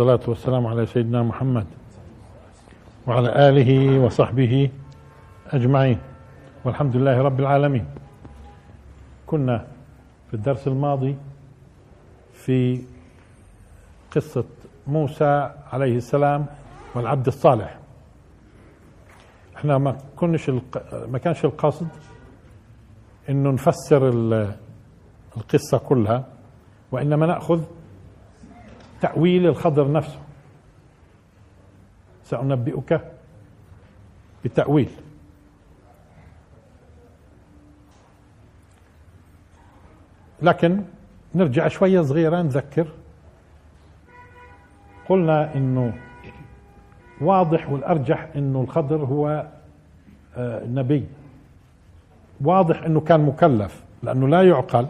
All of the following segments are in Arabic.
والصلاة والسلام على سيدنا محمد وعلى آله وصحبه أجمعين. والحمد لله رب العالمين. كنا في الدرس الماضي في قصة موسى عليه السلام والعبد الصالح. إحنا ما كنش ما كانش القصد إنه نفسر القصة كلها وإنما نأخذ تأويل الخضر نفسه. سأنبئك بالتأويل لكن نرجع شوية صغيرة نذكر. قلنا إنه واضح والأرجح إنه الخضر هو آه، نبي. واضح إنه كان مكلف لأنه لا يعقل.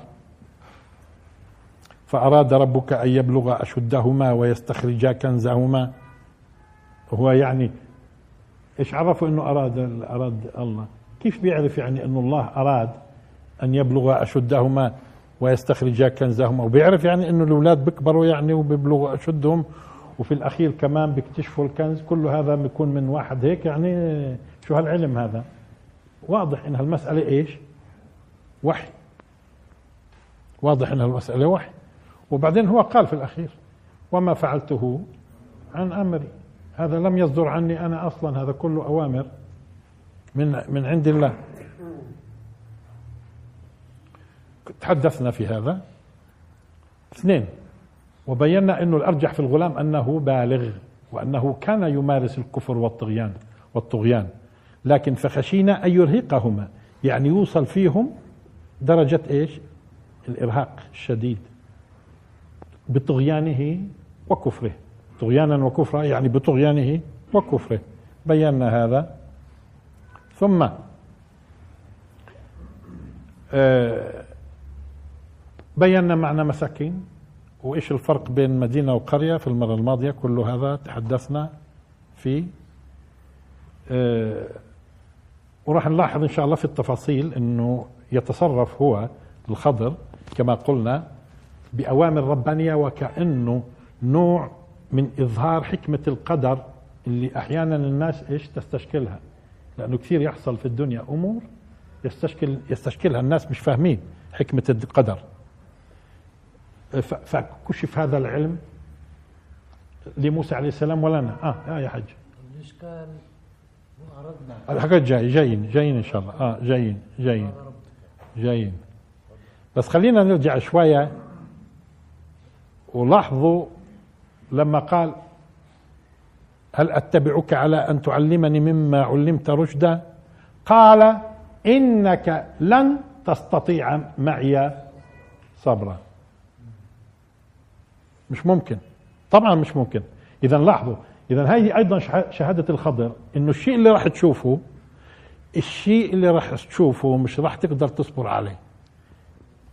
فأراد ربك أن يبلغ أشدهما ويستخرجا كنزهما. هو يعني إيش عرفوا إنه أراد أراد الله؟ كيف بيعرف يعني إنه الله أراد أن يبلغ أشدهما ويستخرجا كنزهما؟ وبيعرف يعني إنه الأولاد بيكبروا يعني وبيبلغوا أشدهم وفي الأخير كمان بيكتشفوا الكنز. كل هذا بيكون من واحد هيك يعني شو هالعلم هذا؟ واضح إن هالمسألة إيش؟ وحي. واضح إن هالمسألة وحي. وبعدين هو قال في الأخير وما فعلته عن أمري. هذا لم يصدر عني أنا أصلا هذا كله أوامر من من عند الله. تحدثنا في هذا. اثنين وبينا إنه الأرجح في الغلام أنه بالغ وأنه كان يمارس الكفر والطغيان والطغيان. لكن فخشينا أن يرهقهما يعني يوصل فيهم درجة إيش؟ الإرهاق الشديد. بطغيانه وكفره. طغيانا وكفرا يعني بطغيانه وكفره. بينا هذا. ثم آه، بينا معنى مساكين. وإيش الفرق بين مدينة وقرية في المرة الماضية؟ كل هذا تحدثنا فيه آه، وراح نلاحظ إن شاء الله في التفاصيل إنه يتصرف هو الخضر كما قلنا بأوامر ربانية وكأنه نوع من إظهار حكمة القدر اللي أحيانا الناس إيش تستشكلها. لأنه كثير يحصل في الدنيا أمور يستشكل يستشكلها الناس مش فاهمين حكمة القدر. فكشف هذا العلم لموسى عليه السلام ولنا آه, آه يا حج الاشكال أردنا؟ الحاجات جاي جايين جايين إن شاء الله. آه جايين جايين. جايين. بس خلينا نرجع شوية ولاحظوا لما قال هل أتبعك على أن تعلمني مما علمت رشدا؟ قال إنك لن تستطيع معي صبرا. مش ممكن. طبعا مش ممكن. اذا لاحظوا. اذا هذه أيضا شهادة الخضر. إنه الشيء اللي راح تشوفه الشيء اللي راح تشوفه مش راح تقدر تصبر عليه.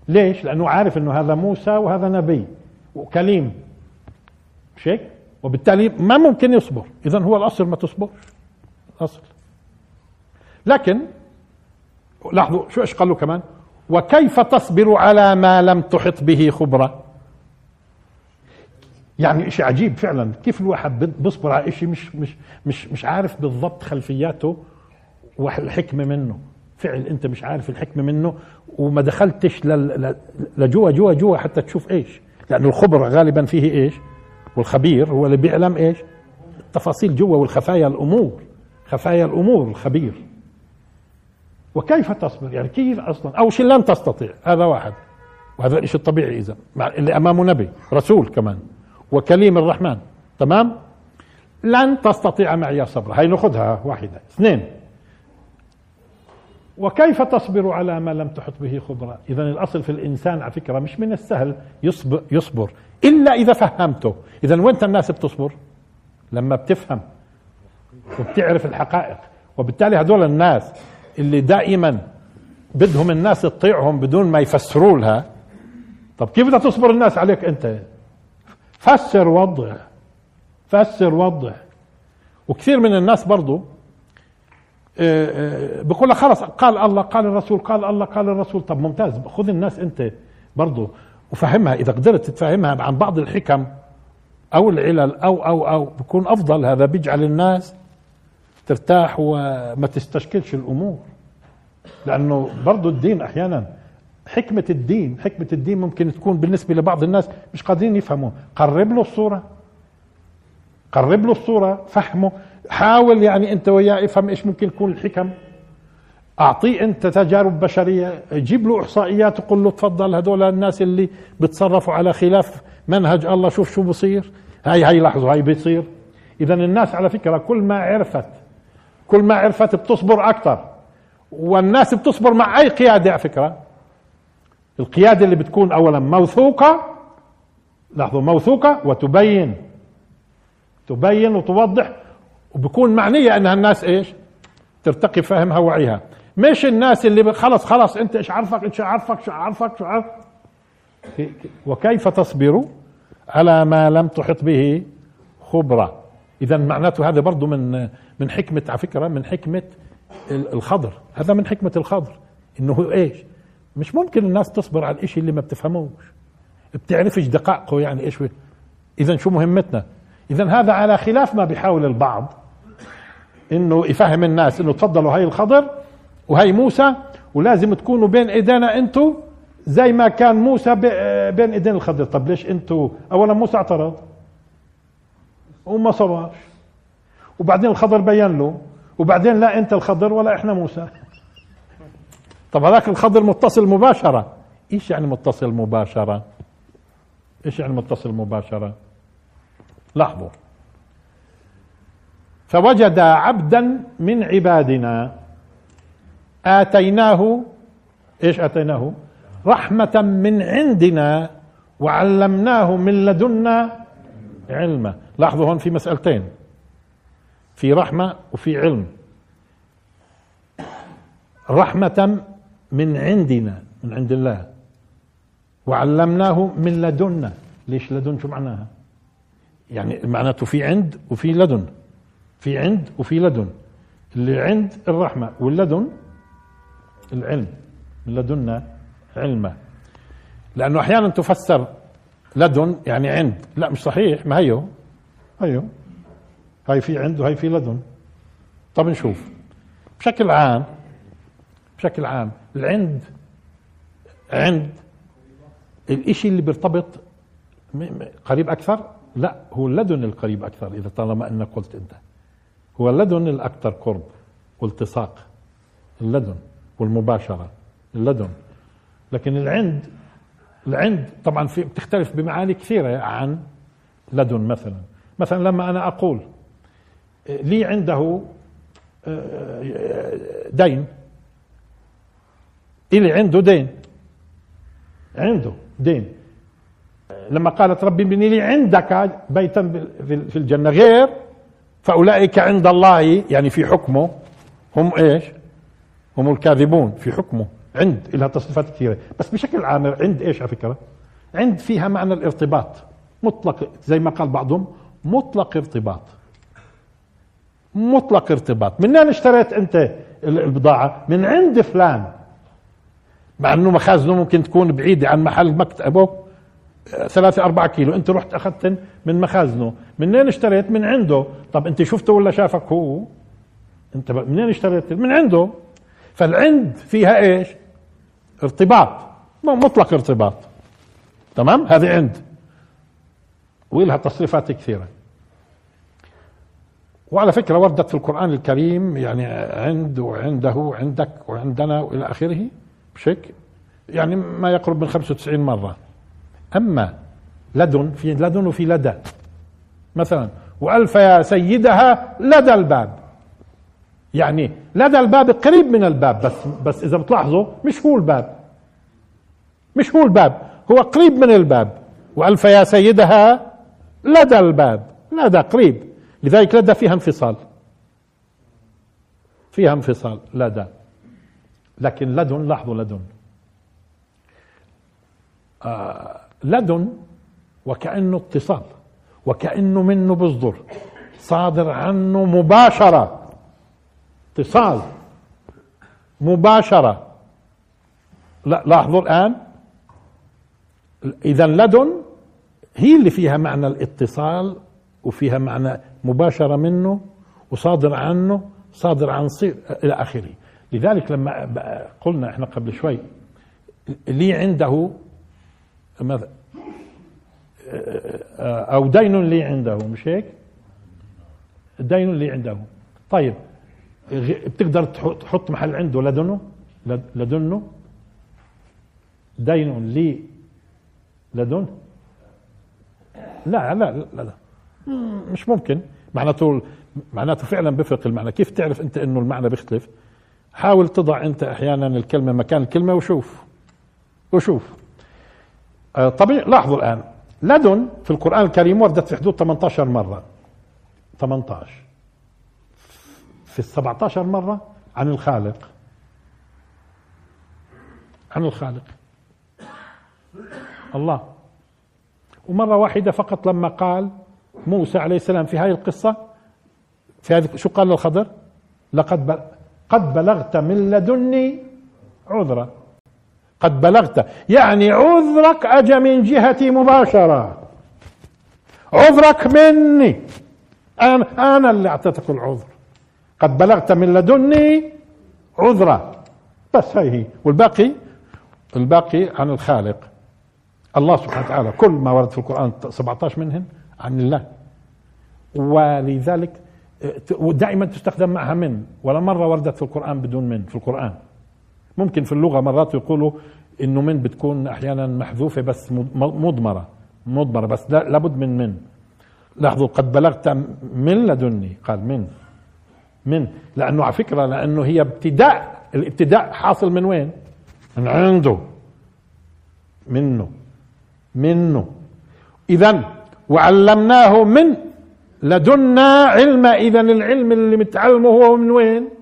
ليش؟ لأنه عارف إنه هذا موسى وهذا نبي. وكليم. مش هيك؟ وبالتالي ما ممكن يصبر. اذا هو الأصل ما تصبرش الأصل. لكن لاحظوا شو إيش قالوا كمان؟ وكيف تصبر على ما لم تحط به خبرة؟ يعني شيء عجيب فعلا. كيف الواحد بيصبر على شيء مش مش مش مش عارف بالضبط خلفياته والحكمة منه. فعل أنت مش عارف الحكمة منه وما دخلتش لجوا جوا جوا حتى تشوف إيش. لأنه الخبر غالبا فيه إيش؟ والخبير هو اللي بيعلم إيش؟ التفاصيل جوا والخفايا الأمور خفايا الأمور الخبير. وكيف تصبر؟ يعني كيف أصلا؟ أول شيء لن تستطيع هذا واحد. وهذا الشيء الطبيعي إذا اللي أمامه نبي رسول كمان. وكليم الرحمن تمام؟ لن تستطيع معي صبر هاي ناخذها واحدة. اثنين وكيف تصبر على ما لم تحط به خبرة؟ إذا الأصل في الإنسان على فكرة مش من السهل يصبر, يصبر. إلا إذا فهمته. إذا وين الناس بتصبر لما بتفهم وبتعرف الحقائق. وبالتالي هدول الناس اللي دائما بدهم الناس تطيعهم بدون ما يفسروا لها طب كيف بدها تصبر الناس عليك أنت؟ فسر وضح فسر وضح وكثير من الناس برضو بقول لك خلص قال الله قال الرسول قال الله قال الرسول. طب ممتاز خذ الناس انت برضه وفهمها. إذا قدرت تفهمها عن بعض الحكم أو العلل أو أو أو بكون أفضل. هذا بيجعل الناس ترتاح وما تستشكلش الأمور. لأنه برضو الدين أحيانا حكمة الدين حكمة الدين ممكن تكون بالنسبة لبعض الناس مش قادرين يفهموا قرب له الصورة. قرب له الصورة فهمه. حاول يعني أنت وياه افهم إيش ممكن تكون الحكم. أعطيه أنت تجارب بشرية جيب له إحصائيات وقل له تفضل هذول الناس اللي بتصرفوا على خلاف منهج الله شوف شو بصير. هاي هاي لاحظوا هاي بيصير. اذا الناس على فكرة كل ما عرفت كل ما عرفت بتصبر أكثر. والناس بتصبر مع أي قيادة على فكرة. القيادة اللي بتكون اولا موثوقة لاحظوا موثوقة وتبين. تبين وتوضح وبكون معنية أنها الناس إيش؟ ترتقي فهمها وعيها. مش الناس اللي خلص خلص أنت إيش عرفك إيش عرفك شو عرفك شو عرفك وكيف تصبر على ما لم تحط به خبرة؟ اذا معناته هذا برضه من من حكمة على فكرة من حكمة الخضر. هذا من حكمة الخضر. إنه إيش؟ مش ممكن الناس تصبر على الإشي اللي ما بتفهموش. بتعرفش دقائقه يعني إيش اذا شو مهمتنا؟ إذا هذا على خلاف ما بيحاول البعض. إنه يفهم الناس إنه تفضلوا هاي الخضر وهي موسى ولازم تكونوا بين إيدينا أنتو زي ما كان موسى بين إيدين الخضر. طب ليش أنتو؟ اولا موسى اعترض. وما صبرش وبعدين الخضر بين له. وبعدين لا أنت الخضر ولا إحنا موسى. طب هذاك الخضر متصل مباشرة. إيش يعني متصل مباشرة؟ إيش يعني متصل مباشرة؟ لاحظوا. فوجد عبدا من عبادنا آتيناه إيش آتيناه؟ رحمة من عندنا وعلمناه من لدنا علما. لاحظوا هون في مسألتين. في رحمة وفي علم. رحمة من عندنا من عند الله وعلمناه من لدنا. ليش لدن شو معناها؟ يعني معناته في عند وفي لدن. في عند وفي لدن. اللي عند الرحمة واللدن العلم. من لدنا علما لأنه أحيانا تفسر لدن يعني عند. لا مش صحيح. ما هيو؟ هيو. هاي في عند وهي في لدن. طب نشوف. بشكل عام بشكل عام العند عند الإشي اللي بيرتبط قريب أكثر؟ لا هو اللدن القريب أكثر إذا طالما أنك قلت أنت. هو اللدن الأكثر قرب والتصاق اللدن والمباشرة اللدن. لكن العند العند طبعا في بتختلف بمعاني كثيرة عن لدن مثلا. مثلا لما أنا أقول لي عنده دين. إلي عنده دين. عنده دين. لما قالت ربي ابني لي عندك بيتا في الجنة. غير فأولئك عند الله يعني في حكمه هم إيش؟ هم الكاذبون في حكمه. عند لها تصريفات كثيرة. بس بشكل عام عند إيش على فكرة؟ عند فيها معنى الارتباط. مطلق زي ما قال بعضهم مطلق ارتباط. مطلق ارتباط. من وين اشتريت أنت البضاعة؟ من عند فلان. مع إنه مخازنه ممكن تكون بعيدة عن محل مكتبه. ثلاثة أربعة كيلو. أنت رحت أخذت من مخازنه. منين اشتريت؟ من عنده. طب أنت شفته ولا شافك؟ هو. أنت منين اشتريت؟ من عنده. فالعند فيها إيش؟ ارتباط. مطلق ارتباط. تمام؟ هذه عند. ولها تصريفات كثيرة. وعلى فكرة وردت في القرآن الكريم يعني عند وعنده وعندك وعندنا وإلى آخره. بشكل يعني ما يقرب من 95 مرة. أما لدن في لدن وفي لدى. مثلا وألف يا سيدها لدى الباب. يعني لدى الباب قريب من الباب بس بس إذا بتلاحظوا مش هو الباب. مش هو الباب هو قريب من الباب. وألف يا سيدها لدى الباب. لدى قريب. لذلك لدى فيها انفصال. فيها انفصال لدى. لكن لدن لاحظوا لدن. آه لدن وكأنه اتصال وكأنه منه بصدر صادر عنه مباشرة. اتصال. مباشرة. لا لاحظوا الآن. اذا لدن هي اللي فيها معنى الاتصال وفيها معنى مباشرة منه وصادر عنه صادر عن صير إلى آخره. لذلك لما قلنا إحنا قبل شوي لي عنده أو دين لي عنده مش هيك؟ دين لي عنده طيب بتقدر تحط محل عنده لدنه؟ لدنه؟ دين لي لدن؟ لا لا لا لا مش ممكن. معناته معناته فعلا بفرق المعنى. كيف تعرف أنت إنه المعنى بيختلف؟ حاول تضع أنت أحيانا الكلمة مكان الكلمة وشوف. وشوف. طبيعي لاحظوا الآن. لدن في القرآن الكريم وردت في حدود 18 مرة. 18 في ال 17 مرة عن الخالق. عن الخالق. الله. ومرة واحدة فقط لما قال موسى عليه السلام في هذه القصة في هذه شو قال للخضر؟ لقد قد بلغت من لدني عذرا. قد بلغت. يعني عذرك اجى من جهتي مباشرة. عذرك مني. أنا أنا اللي أعطيتك العذر. قد بلغت من لدني عذرا بس هي هي. والباقي؟ الباقي عن الخالق. الله سبحانه وتعالى كل ما ورد في القرآن 17 منهن عن الله. ولذلك ودائما تستخدم معها من. ولا مرة وردت في القرآن بدون من في القرآن. ممكن في اللغة مرات يقولوا إنه من بتكون أحيانا محذوفة بس مضمرة مضمرة بس لابد من من. لاحظوا قد بلغت من لدني قال من. من. لأنه على فكرة لأنه هي ابتداء الابتداء حاصل من وين؟ من عنده. منه. منه. اذا وعلمناه من لدنا علما اذا العلم اللي متعلمه هو من وين؟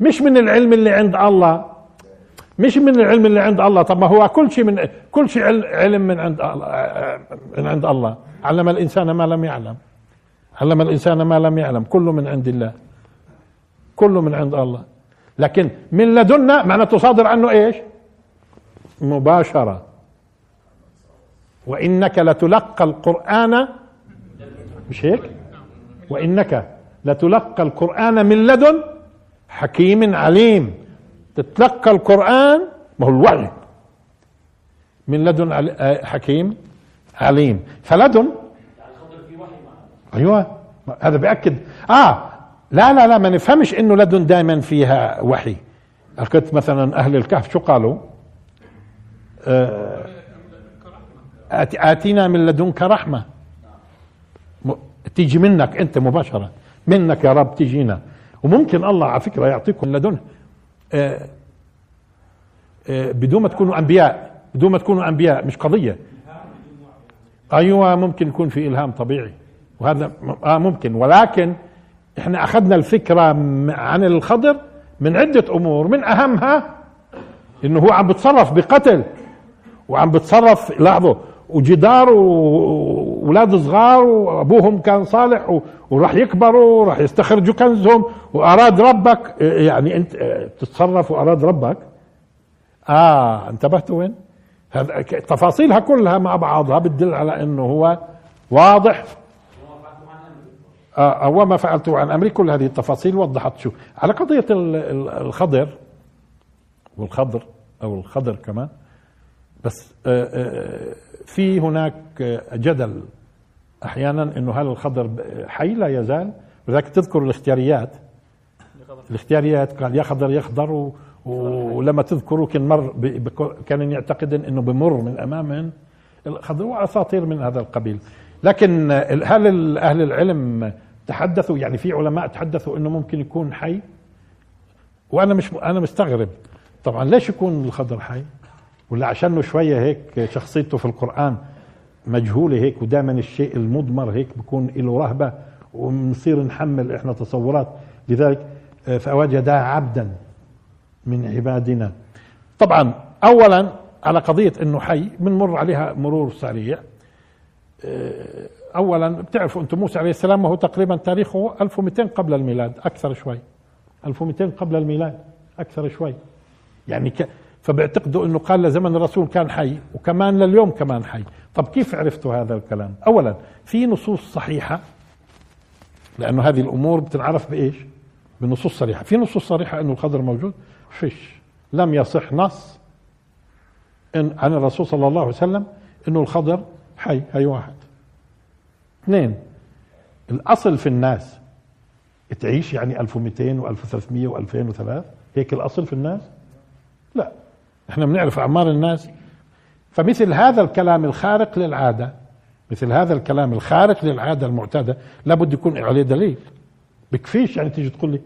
مش من العلم اللي عند الله. مش من العلم اللي عند الله. طب ما هو كل شيء من كل شيء علم من عند الله من عند الله. علم الإنسان ما لم يعلم. علم الإنسان ما لم يعلم. كله من عند الله. كله من عند الله. لكن من لدنا معناته صادر عنه إيش؟ مباشرة. وإنك لتلقى القران مش هيك؟ وإنك لتلقى القرآن من لدن حكيم عليم. تتلقى القرآن ما هو الوحي من لدن حكيم عليم. فلدن؟ أيوه. هذا بيأكد. آه لا لا لا ما نفهمش إنه لدن دائما فيها وحي. قلت مثلا أهل الكهف شو قالوا؟ آه آتينا من لدنك رحمة. تيجي منك أنت مباشرة. منك يا رب تجينا. وممكن الله على فكرة يعطيكم لدنه. آه آه بدون ما تكونوا أنبياء بدون ما تكونوا أنبياء مش قضية. أيوة ممكن يكون في إلهام طبيعي. وهذا آه ممكن. ولكن إحنا أخذنا الفكرة عن الخضر من عدة أمور. من أهمها إنه هو عم بتصرف بقتل وعم بتصرف لاحظوا وجدار واولاد صغار وأبوهم كان صالح وراح يكبروا وراح يستخرجوا كنزهم وأراد ربك. يعني أنت تتصرف وأراد ربك. آه انتبهتوا وين؟ هذا تفاصيلها كلها مع بعضها بتدل على إنه هو واضح. آه وما فعلته عن أمري. كل هذه التفاصيل وضحت شو. على قضية الخضر والخضر أو الخضر كمان. بس آه آه في هناك جدل أحيانا إنه هل الخضر حي؟ لا يزال. ولذلك تذكر الاختياريات. الاختياريات قال يخضر يخضر و... ولما تذكروا كان مر. كان يعتقد إنه بمر من امامهم الخضر وأساطير من هذا القبيل. لكن هل أهل العلم تحدثوا؟ يعني في علماء تحدثوا إنه ممكن يكون حي؟ وأنا مش أنا مستغرب. طبعا ليش يكون الخضر حي؟ ولا عشانه شوية هيك شخصيته في القرآن مجهولة هيك ودائما الشيء المضمر هيك بكون له رهبة ونصير نحمل إحنا تصورات. لذلك فوجدا عبدا من عبادنا. طبعا اولا على قضية إنه حي بنمر عليها مرور سريع. اولا بتعرفوا أنتم موسى عليه السلام وهو تقريبا تاريخه 1200 قبل الميلاد أكثر شوي. 1200 قبل الميلاد أكثر شوي. يعني فبيعتقدوا إنه قال لزمن الرسول كان حي وكمان لليوم كمان حي. طب كيف عرفتوا هذا الكلام؟ اولا في نصوص صحيحة لأنه هذه الأمور بتنعرف بإيش؟ بنصوص صريحة. في نصوص صريحة إنه الخضر موجود؟ فيش. لم يصح نص إن عن الرسول صلى الله عليه وسلم إنه الخضر حي هي واحد. اثنين الأصل في الناس. تعيش يعني 1200 و1300 و2003 هيك الأصل في الناس؟ لا. إحنا بنعرف أعمار الناس. فمثل هذا الكلام الخارق للعادة مثل هذا الكلام الخارق للعادة المعتادة لابد يكون عليه دليل. بكفيش يعني تيجي تقول لي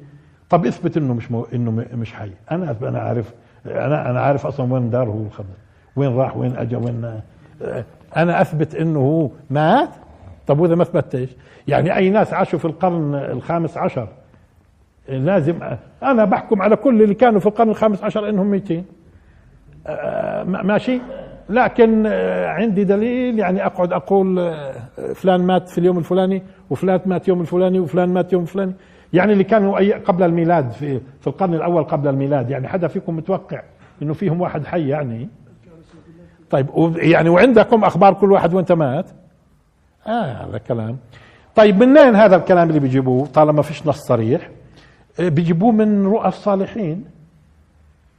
طب اثبت إنه مش مو إنه مش حي. أنا أنا عارف أنا أنا عارف أصلا وين داره الخضر وين راح وين اجى وين أنا أثبت إنه هو مات؟ طب وإذا ما اثبتش يعني أي ناس عاشوا في القرن الخامس عشر لازم أنا بحكم على كل اللي كانوا في القرن الخامس عشر إنهم ميتين. آه، ماشي. لكن آه، عندي دليل يعني أقعد أقول آه، فلان مات في اليوم الفلاني وفلان مات يوم الفلاني وفلان مات يوم الفلاني. يعني اللي كانوا قبل الميلاد في في القرن الأول قبل الميلاد يعني حدا فيكم متوقع إنه فيهم واحد حي يعني؟ طيب يعني وعندكم أخبار كل واحد وأنت مات؟ آه هذا كلام. طيب منين هذا الكلام اللي بيجيبوه؟ طالما فيش نص صريح. آه، بيجيبوه من رؤى الصالحين.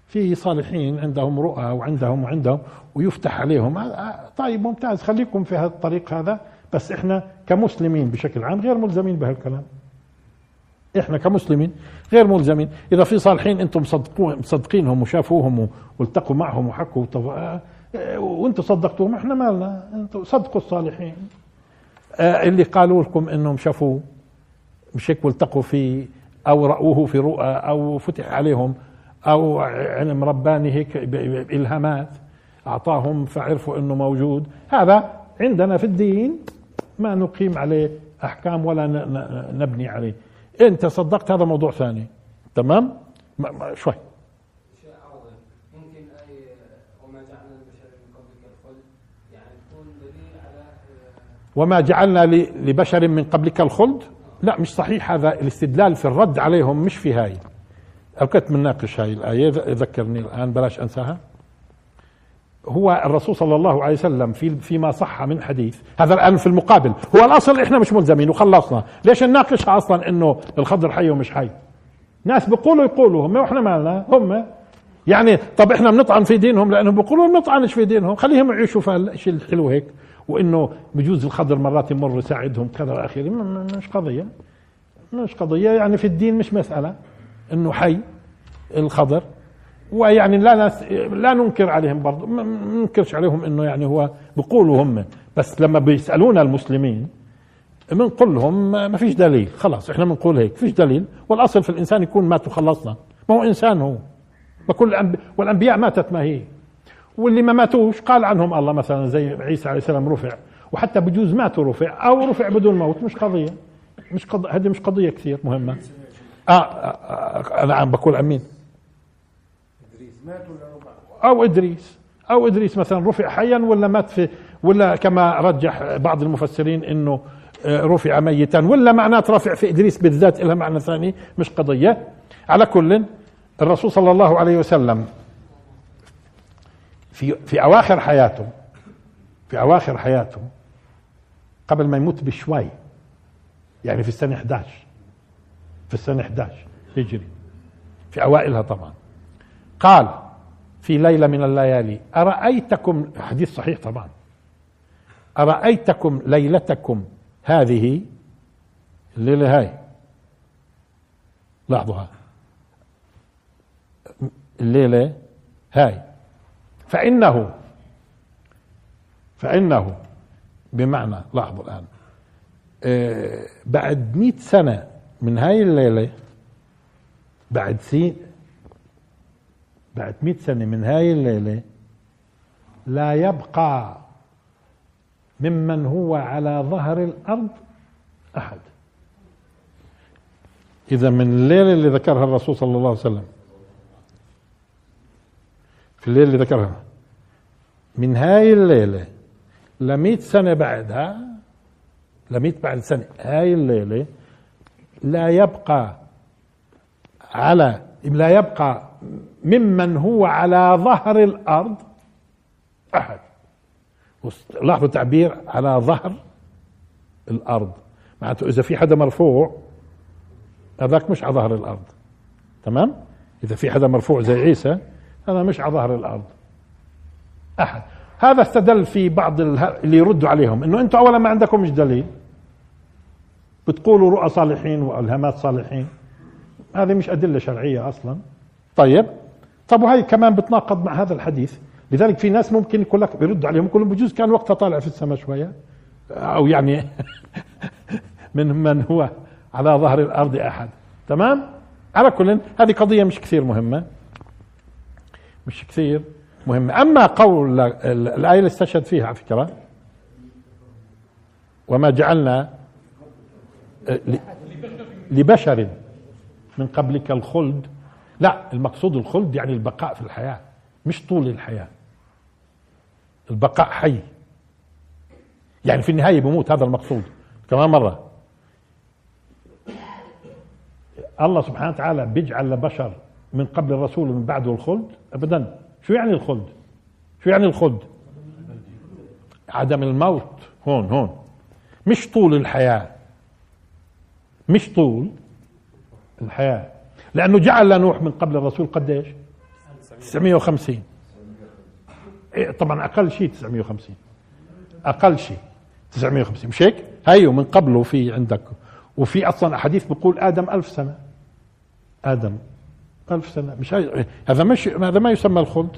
في صالحين عندهم رؤى وعندهم وعندهم ويفتح عليهم. آه، آه، طيب ممتاز. خليكم في هذا الطريق هذا. بس إحنا كمسلمين بشكل عام غير ملزمين بهالكلام. إحنا كمسلمين غير ملزمين. إذا في صالحين أنتم مصدقينهم وشافوهم والتقوا معهم وحكوا وأنتم صدقتوهم. إحنا مالنا أنتم صدقوا الصالحين. اللي قالوا لكم إنهم شافوه. مش هيك؟ والتقوا فيه أو رأوه في رؤى أو فتح عليهم. أو علم رباني هيك الهامات أعطاهم فعرفوا إنه موجود. هذا عندنا في الدين ما نقيم عليه أحكام ولا نبني عليه. انت صدقت هذا موضوع ثاني. تمام؟ شوي. وما جعلنا لبشر من قبلك الخلد؟ لا مش صحيح هذا. الاستدلال في الرد عليهم مش في هاي. أو كنت بنناقش هاي الآية. ذكرني الآن بلاش أنساها. هو الرسول صلى الله عليه وسلم في فيما صح من حديث هذا الآن في المقابل. هو الأصل إحنا مش ملزمين وخلصنا. ليش نناقشها أصلا إنه الخضر حي ومش حي؟ ناس بيقولوا يقولوا هم وإحنا مالنا هم. يعني طب إحنا بنطعن في دينهم لأنهم بيقولوا بنطعنش في دينهم. خليهم يعيشوا في الشيء الحلو هيك. وإنه بجوز الخضر مرات يمر يساعدهم كذا إلى اخره مش قضية. مش قضية. يعني في الدين مش مسألة. إنه حي الخضر. ويعني لا لا ننكر عليهم برضه ما ننكرش عليهم إنه يعني هو بيقولوا هم. بس لما بيسألونا المسلمين بنقول لهم ما فيش دليل. خلاص إحنا بنقول هيك فيش دليل. والأصل في الإنسان يكون مات وخلصنا. ما هو إنسان هو. وكل والأنبياء ماتت ما هي. واللي ما ماتوش قال عنهم الله مثلا زي عيسى عليه السلام رفع. وحتى بجوز ماتوا رفع أو رفع بدون موت مش قضية. مش قضية هذه مش قضية كثير مهمة. آه, آه, آه أنا عم بقول أمين. أو إدريس أو إدريس مثلا رفع حيا ولا مات في ولا كما رجح بعض المفسرين إنه آه، رفع ميتا ولا معنات رفع في إدريس بالذات لها معنى ثاني مش قضية. على كل الرسول صلى الله عليه وسلم في في أواخر حياته في أواخر حياته قبل ما يموت بشوي يعني في السنة 11 في السنة 11 هجري. في أوائلها طبعا. قال في ليلة من الليالي أرأيتكم حديث صحيح طبعا. أرأيتكم ليلتكم هذه؟ الليلة هاي. لاحظوها. الليلة هاي. فإنه فإنه بمعنى لاحظوا الآن. آه، بعد مئة سنة من هاي الليلة. بعد سين بعد مئة سنة من هاي الليلة لا يبقى ممن هو على ظهر الأرض أحد. إذا من الليلة اللي ذكرها الرسول صلى الله عليه وسلم. في الليلة اللي ذكرها. من هاي الليلة لمئة سنة بعدها لمئة بعد سنة هاي الليلة لا يبقى على لا يبقى ممن هو على ظهر الأرض أحد. لاحظوا التعبير على ظهر الأرض. معناته إذا في حدا مرفوع هذاك مش على ظهر الأرض. تمام؟ إذا في حدا مرفوع زي عيسى هذا مش على ظهر الأرض. أحد. هذا استدل في بعض اللي يردوا عليهم إنه أنتم اولا ما عندكم مش دليل. بتقولوا رؤى صالحين وألهامات صالحين. هذه مش أدلة شرعية أصلا. طيب. طب وهي كمان بتناقض مع هذا الحديث. لذلك في ناس ممكن يقول لك بيردوا عليهم يقولوا بجوز كان وقتها طالع في السماء شوية. أو يعني من من هو على ظهر الأرض أحد. تمام؟ على كل هذه قضية مش كثير مهمة. مش كثير مهمة. أما قول الآية اللي استشهد فيها على فكرة وما جعلنا لبشر من قبلك الخلد. لا المقصود الخلد يعني البقاء في الحياة مش طول الحياة. البقاء حي. يعني في النهاية بموت هذا المقصود. كمان مرة. الله سبحانه وتعالى بيجعل لبشر من قبل الرسول ومن بعده الخلد؟ ابدا. شو يعني الخلد؟ شو يعني الخلد؟ عدم الموت. هون هون. مش طول الحياة. مش طول الحياة. لأنه جعل لنوح من قبل الرسول قديش؟ 950 إيه طبعا أقل شيء 950 أقل شيء 950 مش هيك؟ هيو من قبله في عندك. وفي أصلا أحاديث بقول آدم ألف سنة. آدم ألف سنة. مش هي. هذا مش هذا ما يسمى الخلد.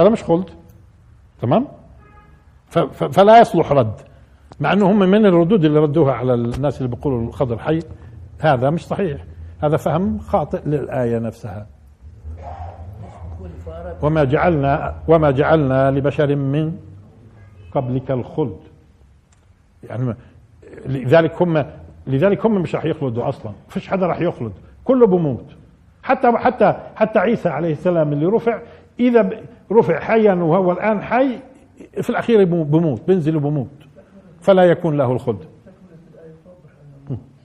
هذا مش خلد. تمام؟ فلا يصلح رد. مع أنه هم من الردود اللي ردوها على الناس اللي بيقولوا الخضر حي. هذا مش صحيح. هذا فهم خاطئ للآية نفسها. وما جعلنا وما جعلنا لبشر من قبلك الخلد. يعني لذلك هم لذلك هم مش راح يخلدوا أصلا. فيش حدا راح يخلد. كله بموت. حتى حتى حتى عيسى عليه السلام اللي رفع إذا رفع حيا وهو الآن حي في الأخير بموت بينزل وبموت. فلا يكون له الخلد.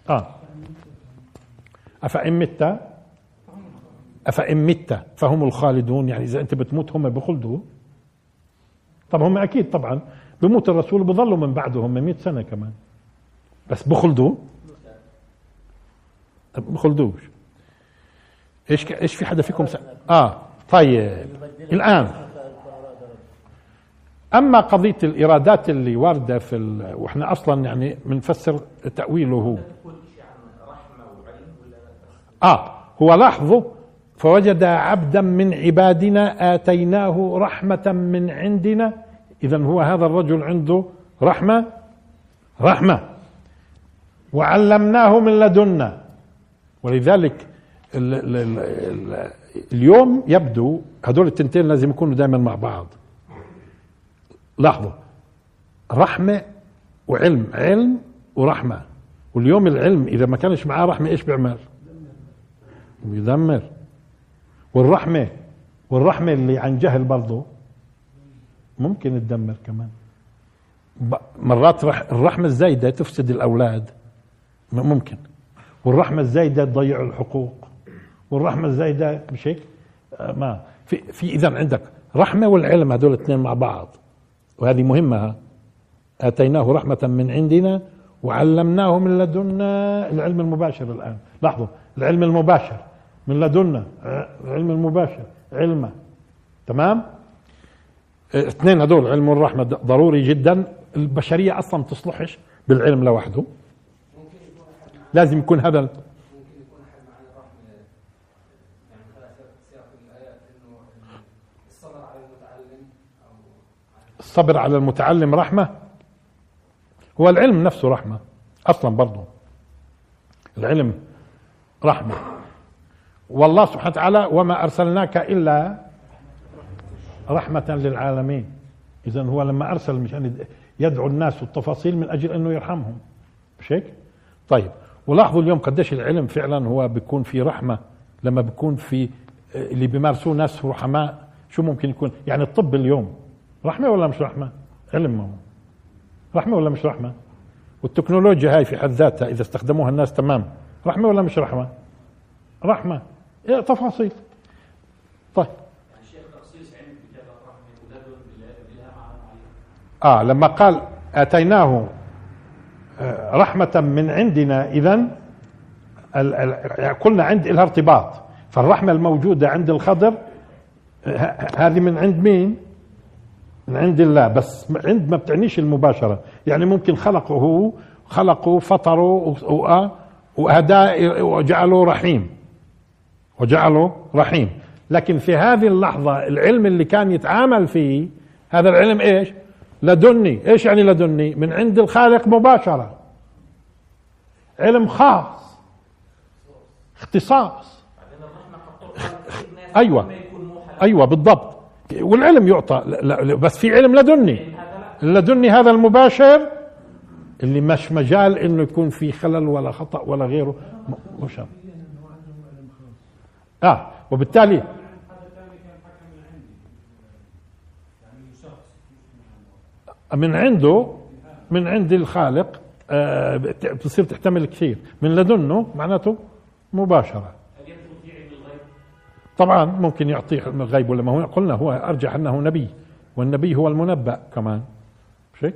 آه. أفإن مت؟ أفإن مت فهم الخالدون يعني إذا أنت بتموت هم بخلدوا. طب هم أكيد طبعا. بموت الرسول بظلوا من بعده هم 100 سنة كمان. بس بخلدوا؟ بخلدوش. إيش إيش في حدا فيكم س... آه طيب. الآن أما قضية الإيرادات اللي واردة في ال... وإحنا أصلا يعني بنفسر تأويله. هو آه هو لاحظوا فوجد عبدا من عبادنا آتيناه رحمة من عندنا. اذا هو هذا الرجل عنده رحمة؟ رحمة. وعلمناه من لدنا ولذلك ال ال ال اليوم يبدو هدول التنتين لازم يكونوا دائما مع بعض. لاحظوا. رحمة وعلم علم ورحمة. واليوم العلم إذا ما كانش معاه رحمة إيش بيعمل؟ بيدمر. والرحمة والرحمة اللي عن جهل برضه ممكن تدمر كمان. مرات الرحمة الزايدة تفسد الأولاد. ممكن. والرحمة الزايدة تضيع الحقوق. والرحمة الزايدة مش هيك؟ آه، ما. في في إذا عندك. رحمة والعلم هذول الاثنين مع بعض. وهذه مهمة. آتيناه رحمة من عندنا وعلمناه من لدنا العلم المباشر الآن. لاحظوا العلم المباشر من لدنا العلم المباشر علمه. تمام؟ اثنين هذول علم الرحمة ضروري جدا. البشرية أصلا تصلحش بالعلم لوحده. لازم يكون هذا الصبر على المتعلم رحمة. هو العلم نفسه رحمة أصلا برضه العلم رحمة. والله سبحانه وتعالى وما أرسلناك إلا رحمة للعالمين. إذا هو لما أرسل مشان يدعو الناس والتفاصيل من أجل أنه يرحمهم. مش هيك؟ طيب ولاحظوا اليوم قديش العلم فعلا هو بيكون في رحمة. لما بيكون في اللي بيمارسوه ناس رحماء شو ممكن يكون؟ يعني الطب اليوم رحمة ولا مش رحمة؟ علم هو رحمة ولا مش رحمة؟ والتكنولوجيا هاي في حد ذاتها إذا استخدموها الناس تمام رحمة ولا مش رحمة؟ رحمة إيه تفاصيل طيب آه لما قال أتيناه آه، رحمة من عندنا اذا قلنا عند لها ارتباط فالرحمة الموجودة عند الخضر هذه من عند مين؟ من عند الله بس عند ما بتعنيش المباشرة. يعني ممكن خلقه هو خلقه فطره وهداه وجعله رحيم. وجعله رحيم. لكن في هذه اللحظة العلم اللي كان يتعامل فيه هذا العلم إيش؟ لدني. إيش يعني لدني؟ من عند الخالق مباشرة. علم خاص. اختصاص. أيوه. أيوه بالضبط. والعلم يعطى. بس في علم لدني. لدني هذا المباشر اللي مش مجال إنه يكون في خلل ولا خطأ ولا غيره. مش آه وبالتالي من عنده من عند الخالق آه بتصير تحتمل كثير. من لدنه معناته مباشرة. طبعا ممكن يعطيه الغيب ولا ما هو؟ قلنا هو أرجح أنه نبي والنبي هو المنبأ كمان. مش هيك؟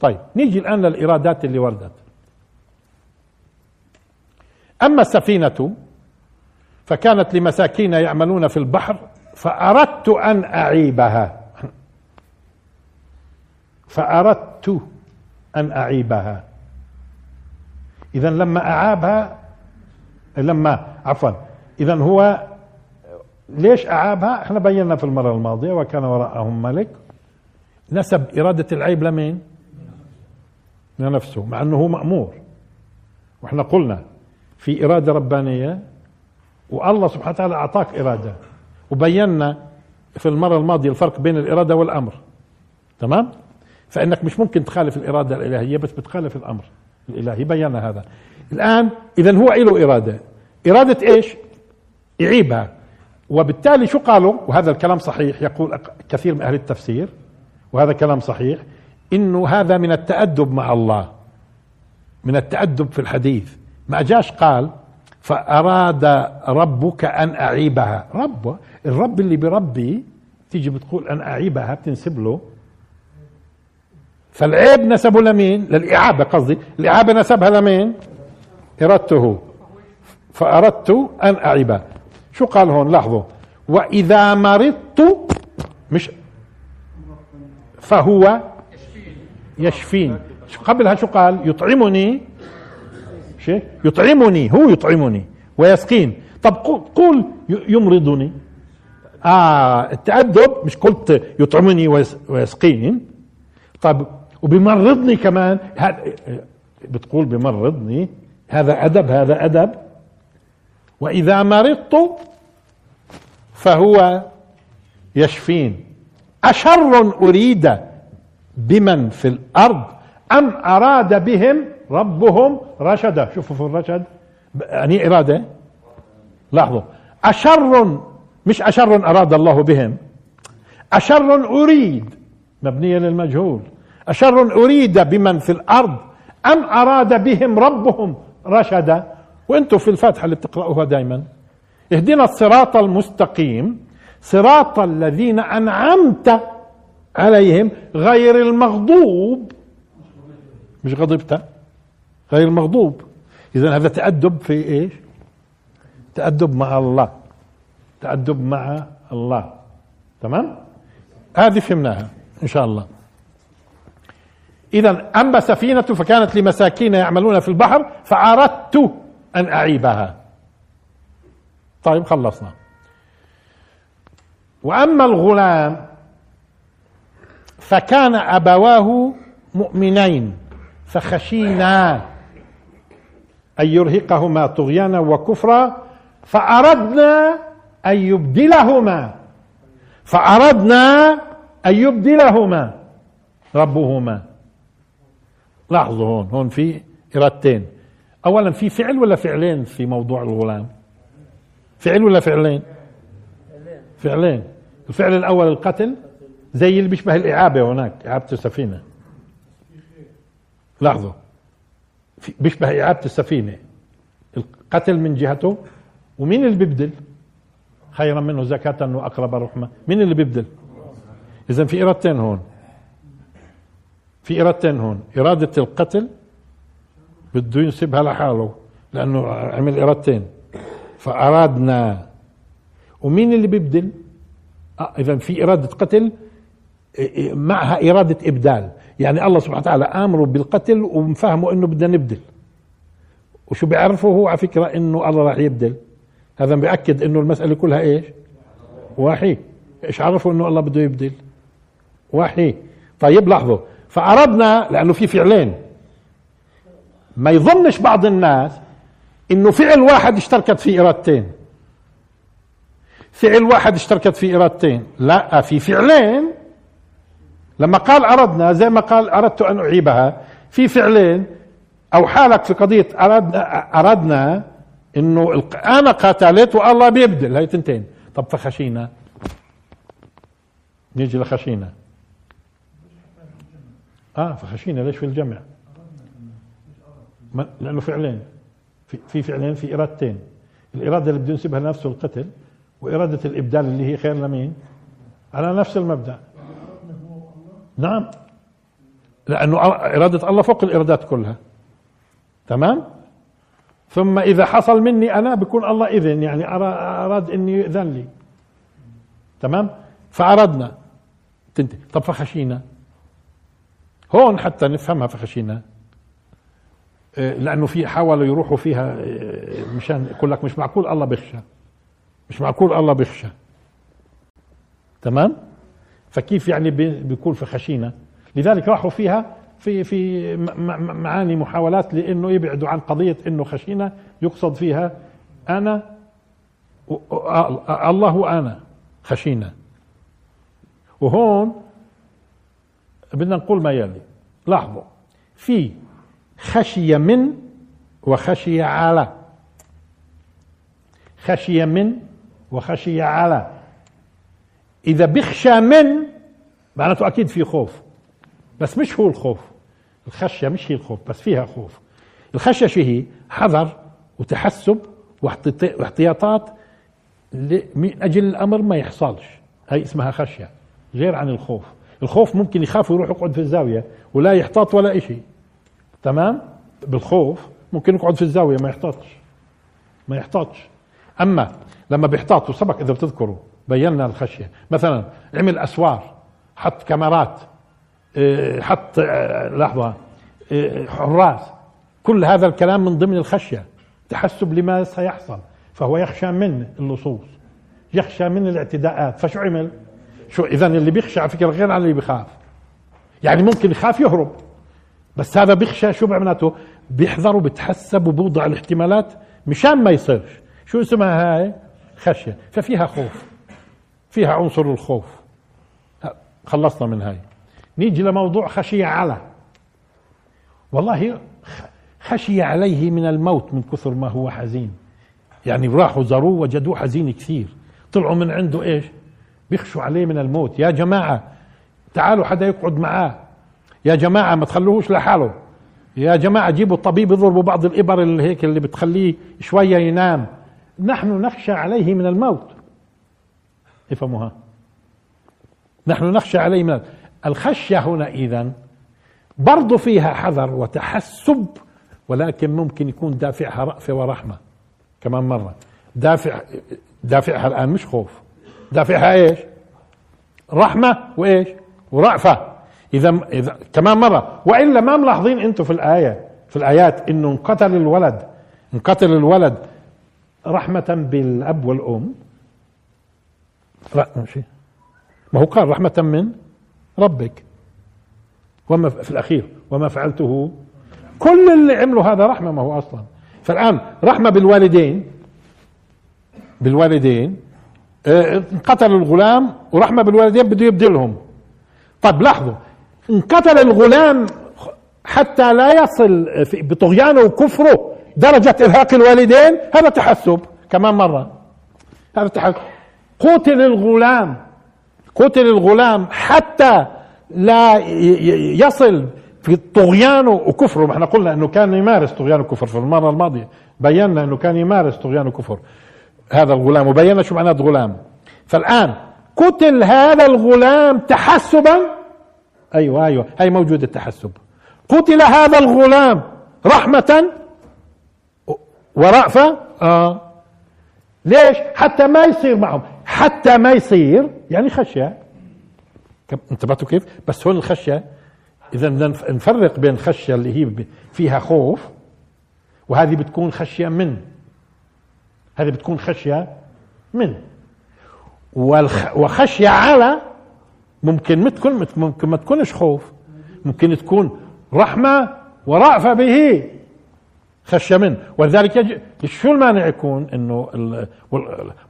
طيب نيجي الآن للارادات اللي وردت. أما السفينة فكانت لمساكين يعملون في البحر فأردت أن أعيبها. فأردت أن أعيبها. اذا لما أعابها لما عفوا اذا هو ليش أعابها؟ إحنا بينا في المرة الماضية وكان وراءهم ملك. نسب إرادة العيب لمين؟ لنفسه مع أنه هو مأمور. وإحنا قلنا في إرادة ربانية والله سبحانه وتعالى أعطاك إرادة. وبينا في المرة الماضية الفرق بين الإرادة والأمر. تمام؟ فإنك مش ممكن تخالف الإرادة الإلهية بس بتخالف الأمر الإلهي. بينا هذا. الآن إذا هو له إرادة. إرادة إيش؟ يعيبها. وبالتالي شو قالوا؟ وهذا الكلام صحيح يقول كثير من أهل التفسير وهذا كلام صحيح إنه هذا من التأدب مع الله من التأدب في الحديث. ما جاش قال فأراد ربك أن أعيبها. رب الرب اللي بربي تيجي بتقول أن أعيبها بتنسب له. فالعيب نسبه لمين؟ للإعابة قصدي. الإعابة نسبها لمين؟ إرادته. فأردت أن أعيبها. شو قال هون؟ لاحظوا. وإذا مرضت مش فهو يشفين. قبلها شو قال؟ يطعمني. شيء يطعمني. هو يطعمني. ويسقين. طب قول يمرضني. آه التأدب مش قلت يطعمني ويسقين. طب وبمرضني كمان بتقول بمرضني. هذا أدب هذا أدب. وإذا مرضت فهو يشفين. أشر أريد بمن في الأرض أم أراد بهم ربهم رشدا شوفوا في الرشد. يعني إرادة؟ لاحظوا. أشر مش أشر أراد الله بهم. أشر أريد مبنية للمجهول. أشر أريد بمن في الأرض أم أراد بهم ربهم رشدا وأنتم في الفاتحة اللي بتقرأوها دائما اهدنا الصراط المستقيم صراط الذين أنعمت عليهم غير المغضوب. مش غضبت غير المغضوب. اذا هذا تأدب في إيش؟ تأدب مع الله. تأدب مع الله. تمام؟ هذه فهمناها إن شاء الله. اذا أما سفينة فكانت لمساكين يعملون في البحر فاردت أن أعيبها. طيب خلصنا. وأما الغلام فكان أبواه مؤمنين فخشينا أن يرهقهما طغيانا وكفرا فأردنا أن يبدلهما. فأردنا أن يبدلهما ربهما. لاحظوا هون هون في إرادتين. اولا في فعل ولا فعلين في موضوع الغلام؟ فعل ولا فعلين؟ فعلين. الفعل الأول القتل زي اللي بيشبه الإعابة هناك إعابة السفينة. لاحظوا. بيشبه إعابة السفينة. القتل من جهته ومين اللي بيبدل؟ خيرا منه زكاة وأقرب رحمة. مين اللي بيبدل؟ إذا في إرادتين هون. في إرادتين هون. إرادة القتل بده ينسبها لحاله لأنه عمل إرادتين. فأرادنا. ومين اللي بيبدل؟ آه إذا في إرادة قتل معها إرادة إبدال. يعني الله سبحانه وتعالى آمره بالقتل ومفهمه إنه بدنا نبدل. وشو بيعرفه هو على فكرة إنه الله راح يبدل. هذا بيأكد إنه المسألة كلها إيش؟ وحي. إيش عرفوا إنه الله بده يبدل؟ وحي. طيب لاحظوا فأردنا لأنه في فعلين. ما يظنش بعض الناس إنه فعل واحد اشتركت فيه إرادتين. فعل واحد اشتركت فيه إرادتين. لا في فعلين. لما قال أردنا زي ما قال أردت أن أعيبها في فعلين أو حالك في قضية أردنا, أردنا إنه أنا قاتلت والله بيبدل. هي تنتين. طب فخشينا نيجي لخشينا آه فخشينا ليش في الجمع؟ لأنه فعلين. في, فعلين في إرادتين. الإرادة اللي بده ينسبها لنفسه القتل وإرادة الإبدال اللي هي خير لمين؟ على نفس المبدأ. نعم. لأنه إرادة الله فوق الإرادات كلها. تمام؟ ثم إذا حصل مني أنا بكون الله إذن يعني أراد إني يؤذن لي. تمام؟ فأردنا. تنتهي. طب فخشينا. هون حتى نفهمها فخشينا. لأنه في حاولوا يروحوا فيها آه، مشان يقول لك مش معقول الله بيخشى. مش معقول الله بيخشى. تمام؟ فكيف يعني بيكون في خشينا لذلك راحوا فيها في في معاني محاولات لإنه يبعدوا عن قضية إنه خشينا يقصد فيها أنا الله وانا خشينا وهون بدنا نقول ما يلي. لاحظوا في خشية من وخشية على. خشية من وخشية على. إذا بخشى من معناته أكيد في خوف. بس مش هو الخوف. الخشية مش هي الخوف بس فيها خوف. الخشية شو هي؟ حذر وتحسب واحتياطات من أجل الأمر ما يحصلش. هي اسمها خشية غير عن الخوف. الخوف ممكن يخاف ويروح يقعد في الزاوية ولا يحتاط ولا إشي. تمام؟ بالخوف ممكن يقعد في الزاوية ما يحتاطش. ما يحتاطش. أما لما بيحتاط وسبق إذا بتذكروا بينا الخشية. مثلا عمل أسوار حط كاميرات آه، حط آه، لحظة آه، حراس. كل هذا الكلام من ضمن الخشية. تحسب لما سيحصل فهو يخشى من اللصوص يخشى من الاعتداءات. فشو عمل شو اذا اللي بيخشى على فكرة غير عن اللي بيخاف. يعني ممكن يخاف يهرب. بس هذا بيخشى شو معناته؟ بيحذر وبتحسب وبوضع الاحتمالات مشان ما يصيرش. شو اسمها هاي؟ خشية. ففيها خوف. فيها عنصر الخوف. خلصنا من هاي. نيجي لموضوع خشية على والله خشي عليه من الموت من كثر ما هو حزين. يعني راحوا زاروه وجدوه حزين كثير. طلعوا من عنده إيش؟ بيخشوا عليه من الموت. يا جماعة تعالوا حدا يقعد معاه. يا جماعة ما تخلوهوش لحاله. يا جماعة جيبوا الطبيب يضربوا بعض الإبر اللي هيك اللي بتخليه شوية ينام. نحن نخشى عليه من الموت. افهموها؟ نحن نخشى عليه من الخشية هنا إذا برضو فيها حذر وتحسب ولكن ممكن يكون دافعها رأفة ورحمة. كمان مرة. دافع دافعها الآن مش خوف. دافعها إيش؟ رحمة وإيش؟ ورأفة. إذا اذا كمان مرة. والا ما ملاحظين أنتم في الآية في الآيات إنه انقتل الولد. انقتل الولد رحمة بالأب والأم. لا ماشي. ما هو قال رحمة من ربك. وما في الأخير وما فعلته. كل اللي عملوا هذا رحمة ما هو أصلا. فالآن رحمة بالوالدين. بالوالدين. انقتل الغلام ورحمة بالوالدين بده يبدلهم. طيب لاحظوا. انقتل الغلام حتى لا يصل بطغيانه وكفره درجة إرهاق الوالدين. هذا تحسب كمان مرة. هذا تحسب. قتل الغلام. قتل الغلام حتى لا يصل في طغيانه وكفره. ما إحنا قلنا إنه كان يمارس طغيان وكفر في المرة الماضية. بينا إنه كان يمارس طغيان وكفر. هذا الغلام. وبينا شو معنى غلام فالآن قتل هذا الغلام تحسبا أيوة أيوة. هي موجود التحسب. قتل هذا الغلام رحمة ورأفة آه. ليش؟ حتى ما يصير معهم. حتى ما يصير يعني خشية. انتبهتوا كيف؟ بس هون الخشية. إذا نفرق بين الخشية اللي هي فيها خوف وهذه بتكون خشية من. هذه بتكون خشية من. وخشية على ممكن ما تكون ممكن ما تكونش خوف. ممكن تكون رحمة ورأفة به. خشية منه ولذلك يجي شو المانع يكون إنه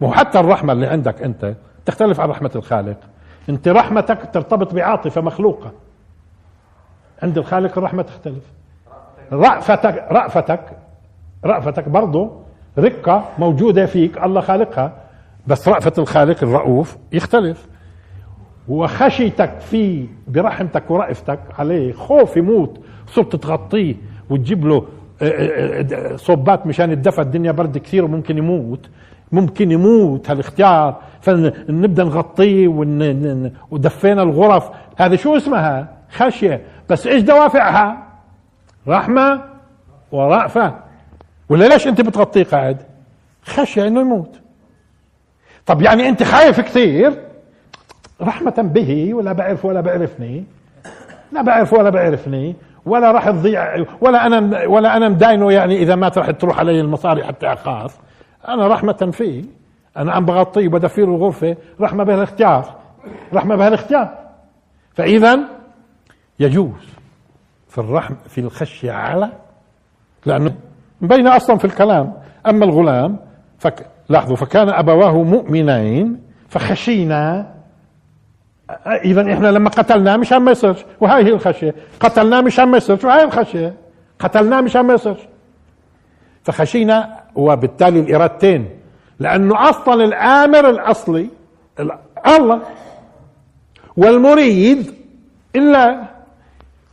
مو حتى الرحمة اللي عندك أنت تختلف عن رحمة الخالق. أنت رحمتك ترتبط بعاطفة مخلوقة. عند الخالق الرحمة تختلف. رأفتك رأفتك رأفتك برضه رقة موجودة فيك. الله خالقها. بس رأفة الخالق الرؤوف يختلف. وخشيتك فيه برحمتك ورأفتك عليه خوف يموت صرت تغطيه وتجيب له آه، آه، آه، صبات مشان الدفى الدنيا برد كثير وممكن يموت. ممكن يموت هالاختيار. فنبدأ نغطيه ودفينا الغرف. هذا شو اسمها؟ خشية. بس إيش دوافعها؟ رحمة ورأفة. ولا ليش أنت بتغطيه قاعد؟ خشية إنه يموت. طب يعني أنت خايف كثير؟ رحمة به ولا بعرف ولا بعرفني. لا بعرف ولا بعرفني ولا راح تضيع ولا أنا ولا أنا مداينه يعني إذا مات راح تروح علي المصاري حتى أخاف. أنا رحمة فيه. أنا عم بغطيه وبدفي له الغرفة رحمة بهالاختيار رحمة بهالاختيار. فاذا يجوز في الرحم في الخشية على لأنه مبينة أصلا في الكلام. أما الغلام فك لاحظوا فكان أبواه مؤمنين فخشينا اذا إحنا لما قتلناه مشان ما يصيرش وهاي هي الخشية. قتلناه مشان ما يصيرش وهاي الخشية؟ قتلناه مشان ما يصيرش فخشينا وبالتالي الإرادتين. لأنه أصلا الآمر الأصلي الله. والمريد إلا.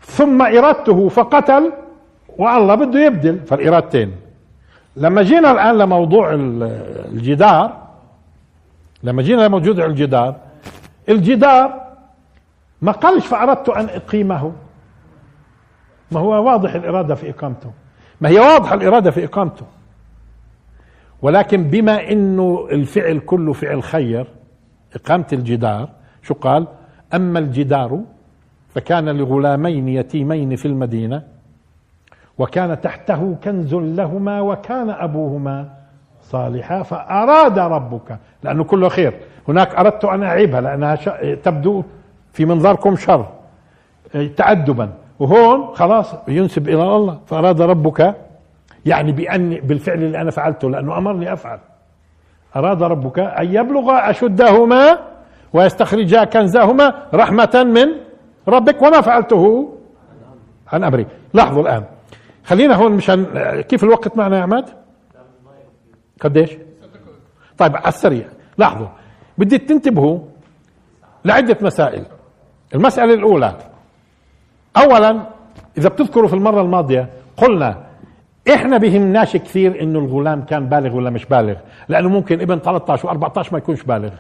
ثم إرادته فقتل. والله بده يبدل. فالإرادتين. لما جينا الآن لموضوع الجدار. لما جينا لموضوع الجدار. الجدار ما قالش فأردت أن أقيمه. ما هو واضح الإرادة في إقامته. ما هي واضحة الإرادة في إقامته. ولكن بما أنه الفعل كله فعل خير إقامة الجدار شو قال؟ أما الجدار فكان لغلامين يتيمين في المدينة وكان تحته كنز لهما وكان أبوهما صالحا فأراد ربك لأنه كله خير. هناك أردت أن أعيبها لأنها تبدو في منظركم شر تأدبا. وهون خلاص ينسب إلى الله فأراد ربك يعني بأن بالفعل اللي أنا فعلته لأنه أمرني أفعل. أراد ربك أن يبلغ أشدهما ويستخرجا كنزهما رحمة من ربك وما فعلته عن أمري. لاحظوا الآن. خلينا هون مشان كيف الوقت معنا يا عماد؟ قديش؟ طيب على السريع. لاحظوا بدي تنتبهوا لعدة مسائل. المسألة الأولى أولا إذا بتذكروا في المرة الماضية قلنا إحنا بهمناش كثير إنه الغلام كان بالغ ولا مش بالغ لأنه ممكن ابن 13 و14 ما يكونش بالغ.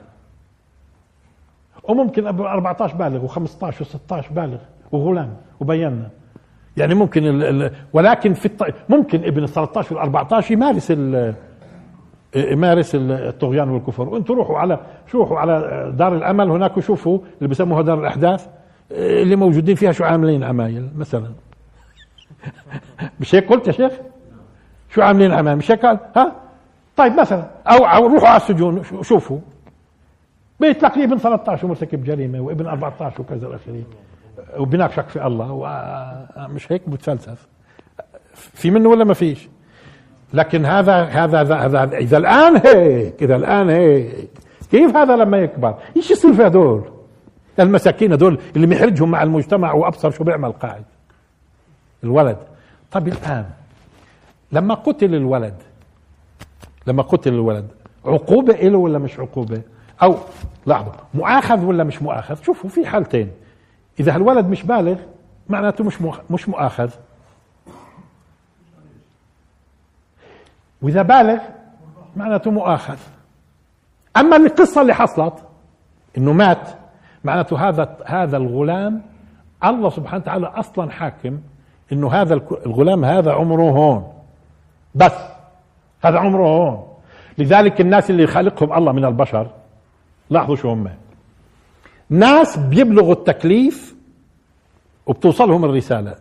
وممكن ابن 14 بالغ و15 و16 بالغ وغلام وبينا يعني ممكن ال ال ولكن في الط... ممكن ابن ال 13 وال 14 يمارس ال يمارس الطغيان والكفر. وأنتم روحوا على روحوا على دار الأمل. هناك وشوفوا اللي بسموها دار الأحداث اللي موجودين فيها شو عاملين؟ عمايل مثلا. مش هيك قلت يا شيخ؟ شو عاملين عمايل؟ مش هيك ها؟ طيب مثلا أو, روحوا على السجون شوفوا. بتلاقيه ابن 13 مرتكب جريمه وابن 14 وكذا الاخرين وبناك شك في الله ومش هيك؟ بتفلسف في منه ولا ما فيش؟ لكن هذا هذا هذا إذا الآن هيك إذا الآن هيك كيف هذا لما يكبر؟ إيش يصير في هدول المساكين هدول اللي محرجهم مع المجتمع وابصر شو بيعمل قاعد الولد. طب الآن لما قتل الولد لما قتل الولد عقوبة له ولا مش عقوبة؟ أو لحظة مؤاخذ ولا مش مؤاخذ؟ شوفوا في حالتين. إذا الولد مش بالغ معناته مش مش مؤاخذ. وإذا بالغ معناته مؤاخذ. أما القصة اللي حصلت إنه مات معناته هذا هذا الغلام الله سبحانه وتعالى أصلا حاكم إنه هذا الغلام هذا عمره هون. بس هذا عمره هون. لذلك الناس اللي خالقهم الله من البشر لاحظوا شو هم. ناس بيبلغوا التكليف وبتوصلهم الرسالة.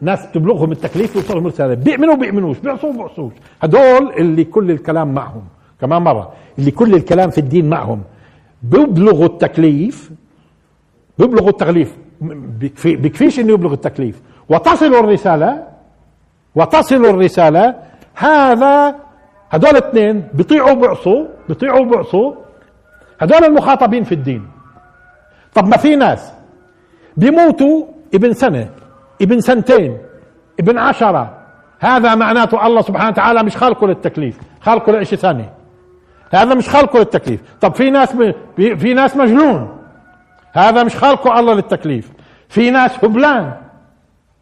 ناس بتبلغهم التكليف وبتوصلهم الرسالة بيؤمنوا بيؤمنوش بيعصوا بيعصوش هدول اللي كل الكلام معهم. كمان مرة اللي كل الكلام في الدين معهم. بيبلغوا التكليف بيبلغوا التكليف. بكفي بكفيش إنه يبلغ التكليف. وتصل الرسالة وتصل الرسالة. هذا هدول الاثنين بيطيعوا بيعصوا بيطيعوا بيعصوا هدول المخاطبين في الدين. طب ما في ناس بيموتوا ابن سنة. ابن سنتين ابن عشرة. هذا معناته الله سبحانه وتعالى مش خالقه للتكليف خالقه لشيء ثاني هذا مش خالقه للتكليف. طب في ناس ب... في ناس مجنون. هذا مش خالقه الله للتكليف. في ناس هبلان.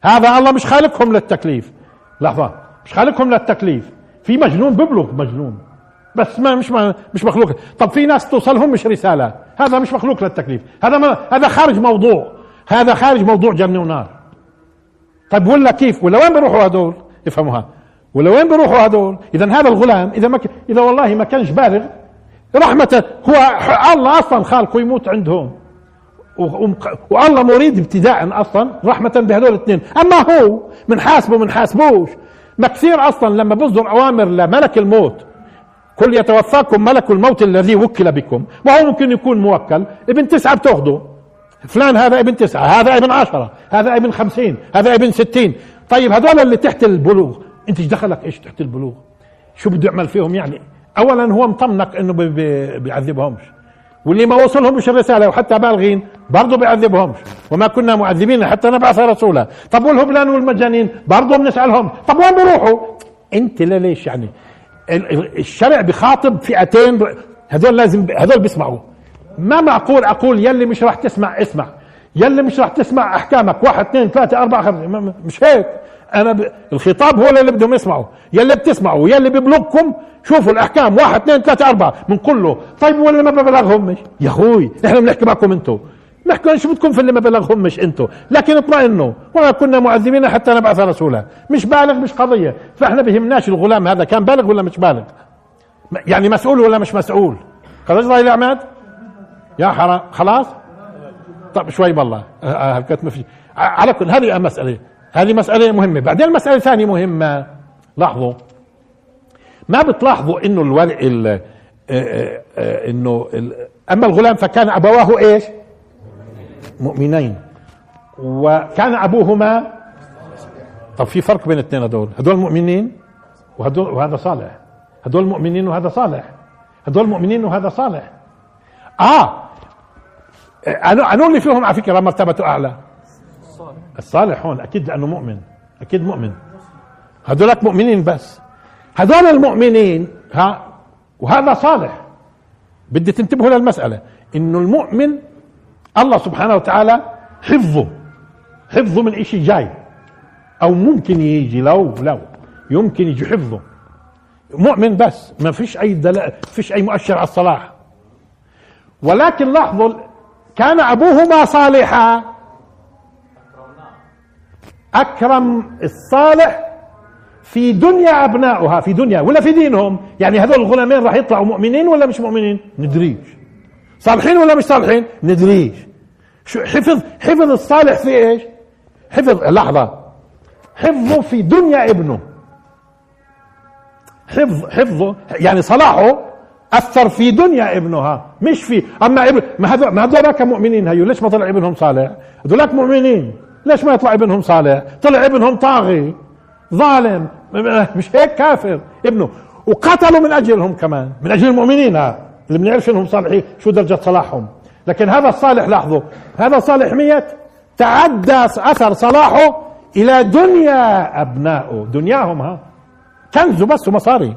هذا الله مش خالقهم للتكليف. لحظة مش خالقهم للتكليف. في مجنون ببلغ مجنون. بس ما مش ما مش مخلوق. طب في ناس توصلهم مش رسالة. هذا مش مخلوق للتكليف. هذا ما هذا خارج موضوع. هذا خارج موضوع جنة ونار. طيب ولا كيف ولا وين بيروحوا هذول افهموها ولا وين بيروحوا هذول اذا هذا الغلام إذا ما ك... إذا والله ما كانش بالغ رحمة هو الله أصلا خالقه يموت عندهم. والله مريد ابتداء أصلا رحمة بهذول الاثنين. أما هو من حاسبه من حاسبوش. ما كثير أصلا لما بصدر اوامر لملك الموت كل يتوفاكم ملك الموت الذي وكل بكم ما هو ممكن يكون موكل ابن تسعة بتاخده فلان هذا ابن تسعة هذا ابن عشرة هذا ابن خمسين هذا ابن ستين. طيب هذول اللي تحت البلوغ انت إيش دخلك؟ إيش تحت البلوغ؟ شو بده يعمل فيهم يعني؟ اولا هو مطمنك إنه بيعذبهمش واللي ما وصلهمش الرسالة وحتى بالغين برضه بيعذبهمش وما كنا معذبين حتى نبعث رسولا. طب والهبلان والمجانين برضه بنسألهم طب وين بيروحوا؟ انت ليش يعني؟ الشرع بخاطب فئتين هذول لازم هذول بيسمعوا. ما معقول أقول يلي مش راح تسمع اسمع يلي مش راح تسمع أحكامك واحد اثنين ثلاثة أربعة خمسة مش هيك. أنا ب... الخطاب هو اللي بدهم يسمعوا يلي بتسمعوا يلي ببلغكم شوفوا الأحكام واحد اثنين ثلاثة أربعة بنقول له طيب واللي ما ببلغهم مش؟ يا أخوي إحنا بنحكي معكم أنتم نحكي شو بدكم في اللي ما بلغهم مش أنتم لكن اطمئنوا وما كنا معذبين حتى نبعث رسولا. مش بالغ مش قضية. فإحنا بهمناش الغلام هذا كان بالغ ولا مش بالغ؟ يعني مسؤول ولا مش مسؤول؟ خلاص ضايل عماد. يا حرام. خلاص؟ طب شوي بالله. هلكت ما في على كل هذه مسألة. هذه مسألة مهمة. بعدين مسألة ثانية مهمة. لاحظوا. ما بتلاحظوا إنه الولد إنه أما الغلام فكان أبواه إيش؟ مؤمنين. وكان ابوهما طب في فرق بين الاثنين هدول؟ هدول مؤمنين وهدول وهذا صالح. هدول مؤمنين وهذا صالح. هدول مؤمنين وهذا صالح. آه انو اللي فيهم على فكرة مرتبته أعلى. الصالح. الصالح هون أكيد لأنه مؤمن. أكيد مؤمن. هذولك مؤمنين بس. هذول المؤمنين ها وهذا صالح. بدي تنتبهوا للمسألة. إنه المؤمن الله سبحانه وتعالى حفظه. حفظه من إشي جاي. أو ممكن يجي لو لو. يمكن يجي حفظه. مؤمن بس. ما فيش أي دلال فيش أي مؤشر على الصلاح. ولكن لاحظوا كان أبوهما صالحا. أكرم الصالح في دنيا ابنائها في دنيا ولا في دينهم؟ يعني هذول الغلامين راح يطلعوا مؤمنين ولا مش مؤمنين؟ ندريش. صالحين ولا مش صالحين؟ ندريش. شو حفظ حفظ الصالح في إيش؟ حفظ لحظة. حفظه في دنيا ابنه. حفظ حفظه يعني صلاحه أثر في دنيا ابنها مش في أما ابن ما هذول ما هذول مؤمنين هيو ليش ما طلع ابنهم صالح؟ هذولاك مؤمنين ليش ما يطلع ابنهم صالح؟ طلع ابنهم طاغي ظالم مش هيك كافر؟ ابنه. وقتلوا من أجلهم كمان من أجل المؤمنين اللي بنعرف انهم صالحين شو درجة صلاحهم؟ لكن هذا الصالح لاحظوا هذا صالح ميت تعدى أثر صلاحه إلى دنيا أبنائه دنياهم ها. كنزه بس ومصاري.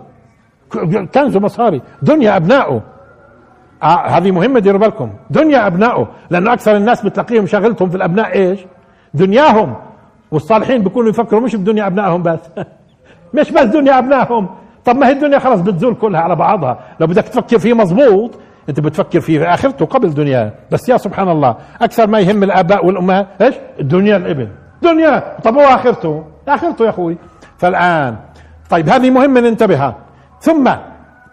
كنزه مصاري. دنيا ابنائه آه هذه مهمة ديروا بالكم. دنيا أبنائه لأنه أكثر الناس بتلاقيهم شغلتهم في الأبناء إيش؟ دنياهم. والصالحين بيكونوا يفكروا مش بدنيا أبنائهم بس. مش بس دنيا أبنائهم. طب ما هي الدنيا خلاص بتزول كلها على بعضها. لو بدك تفكر فيه مزبوط أنت بتفكر في آخرته قبل دنياه. بس يا سبحان الله أكثر ما يهم الآباء والأمهات إيش؟ الدنيا الإبن. دنيا. طب هو آخرته؟ آخرته يا أخوي. فالآن طيب هذه مهمة ننتبهها ثم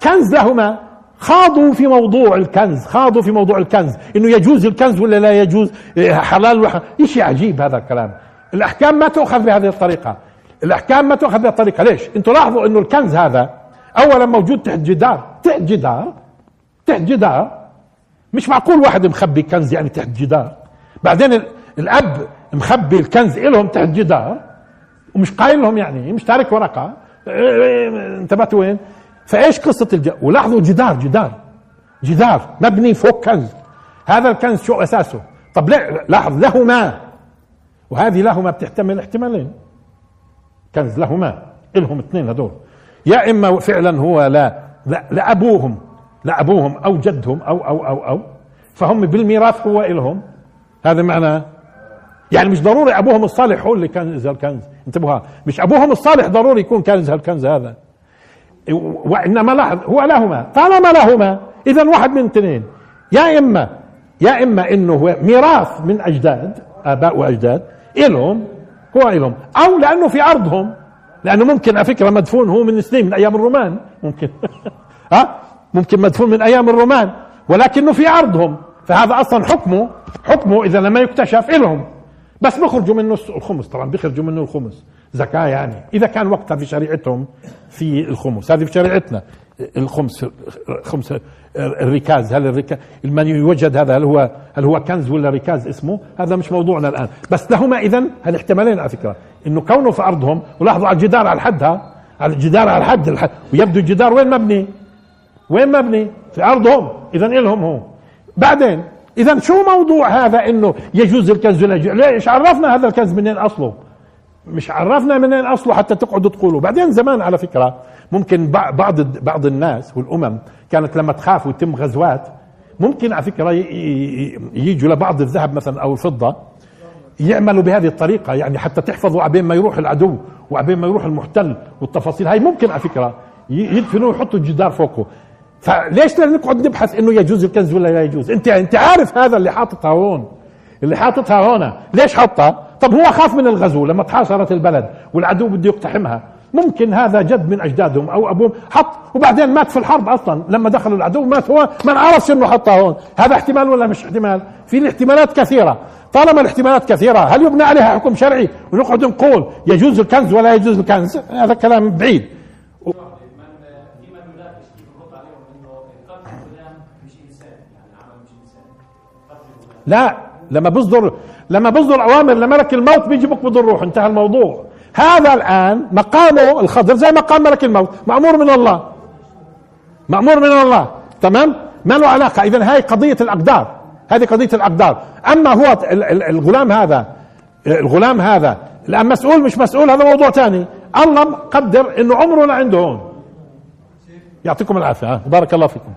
كنز لهما خاضوا في موضوع الكنز خاضوا في موضوع الكنز. إنه يجوز الكنز ولا لا يجوز؟ حلال ولا شيء عجيب هذا الكلام؟ الأحكام ما تؤخذ بهذه الطريقة. الأحكام ما تؤخذ بهذه الطريقة. ليش؟ أنتم لاحظوا إنه الكنز هذا اولا موجود تحت جدار. تحت جدار؟ تحت جدار؟ مش معقول واحد مخبي كنز يعني تحت جدار؟ بعدين الأب مخبي الكنز لهم تحت جدار ومش قايل لهم يعني مش تارك ورقة. إنتبهت وين؟ فإيش قصة الج... ولاحظوا جدار جدار جدار مبني فوق كنز. هذا الكنز شو أساسه؟ طب لاحظ لهما. وهذه لهما بتحتمل احتمالين. كنز لهما إلهم اثنين هذول. يا إما فعلا هو لا لأبوهم لأبوهم أو جدهم أو أو أو أو. فهم بالميراث هو إلهم. هذا معنى. يعني مش ضروري أبوهم الصالح هو اللي كنز. الكنز انتبهوا مش أبوهم الصالح ضروري يكون كنز هالكنز هذا. وإنما لاحظ هو لهما. طالما لهما. اذا واحد من اثنين. يا اما يا إما إنه ميراث من أجداد آباء وأجداد إلهم هو إلهم. أو لأنه في ارضهم لأنه ممكن على فكرة مدفون هو من سنين من أيام الرومان. ممكن. ها؟ ممكن مدفون من أيام الرومان. ولكنه في ارضهم فهذا أصلا حكمه. حكمه إذا لما يكتشف إلهم. بس بيخرجوا منه الخمس طبعا. بيخرجوا منه الخمس. زكاة يعني. إذا كان وقتها في شريعتهم في الخمس. هذه في شريعتنا. الخمس خمس الركاز. هل الركاز من يوجد هذا؟ هل هو هل هو كنز ولا ركاز اسمه؟ هذا مش موضوعنا الآن. بس لهما اذا هالاحتمالين على فكرة. إنه كونه في أرضهم ولاحظوا على الجدار على الحدها على الجدار على الحد, الحد ويبدو الجدار وين مبني؟ وين مبني؟ في أرضهم. اذا إلهم هو. بعدين اذا شو موضوع هذا إنه يجوز الكنز؟ ولا ليش عرفنا هذا الكنز منين أصله؟ مش عرفنا منين اصله حتى تقعدوا تقولوا. بعدين زمان على فكرة ممكن بعض بعض الناس والأمم كانت لما تخاف ويتم غزوات ممكن على فكرة يجوا لبعض الذهب مثلا أو الفضة يعملوا بهذه الطريقة. يعني حتى تحفظوا عبين ما يروح العدو وعبين ما يروح المحتل والتفاصيل. هاي ممكن على فكرة يدفنوا ويحطوا الجدار فوقه. فليش نقعد نبحث إنه يجوز الكنز ولا لا يجوز؟ أنت أنت عارف هذا اللي حاططها هون. اللي حاططها هنا ليش حطها طب هو خاف من الغزو لما تحاصرت البلد والعدو بده يقتحمها. ممكن هذا جد من أجدادهم أو أبوهم. حط وبعدين مات في الحرب أصلا. لما دخلوا العدو مات هو. ما نعرفش انه حطها هون؟ هذا احتمال ولا مش احتمال؟ في الاحتمالات كثيرة. طالما الاحتمالات كثيرة هل يبنى عليها حكم شرعي؟ ونقعد نقول يجوز الكنز ولا يجوز الكنز؟ هذا كلام بعيد. لا لما بصدر لما بصدر اوامر لملك الموت بيجي بقبض الروح انتهى الموضوع. هذا الآن مقامه الخضر زي مقام ملك الموت. مأمور من الله. مأمور من الله. تمام؟ ما له علاقة. اذا هاي قضية الأقدار. هذه قضية الأقدار. أما هو الغلام هذا الغلام هذا الآن مسؤول مش مسؤول؟ هذا موضوع ثاني الله قدر إنه عمره لعنده هون يعطيكم العافية. بارك الله فيكم.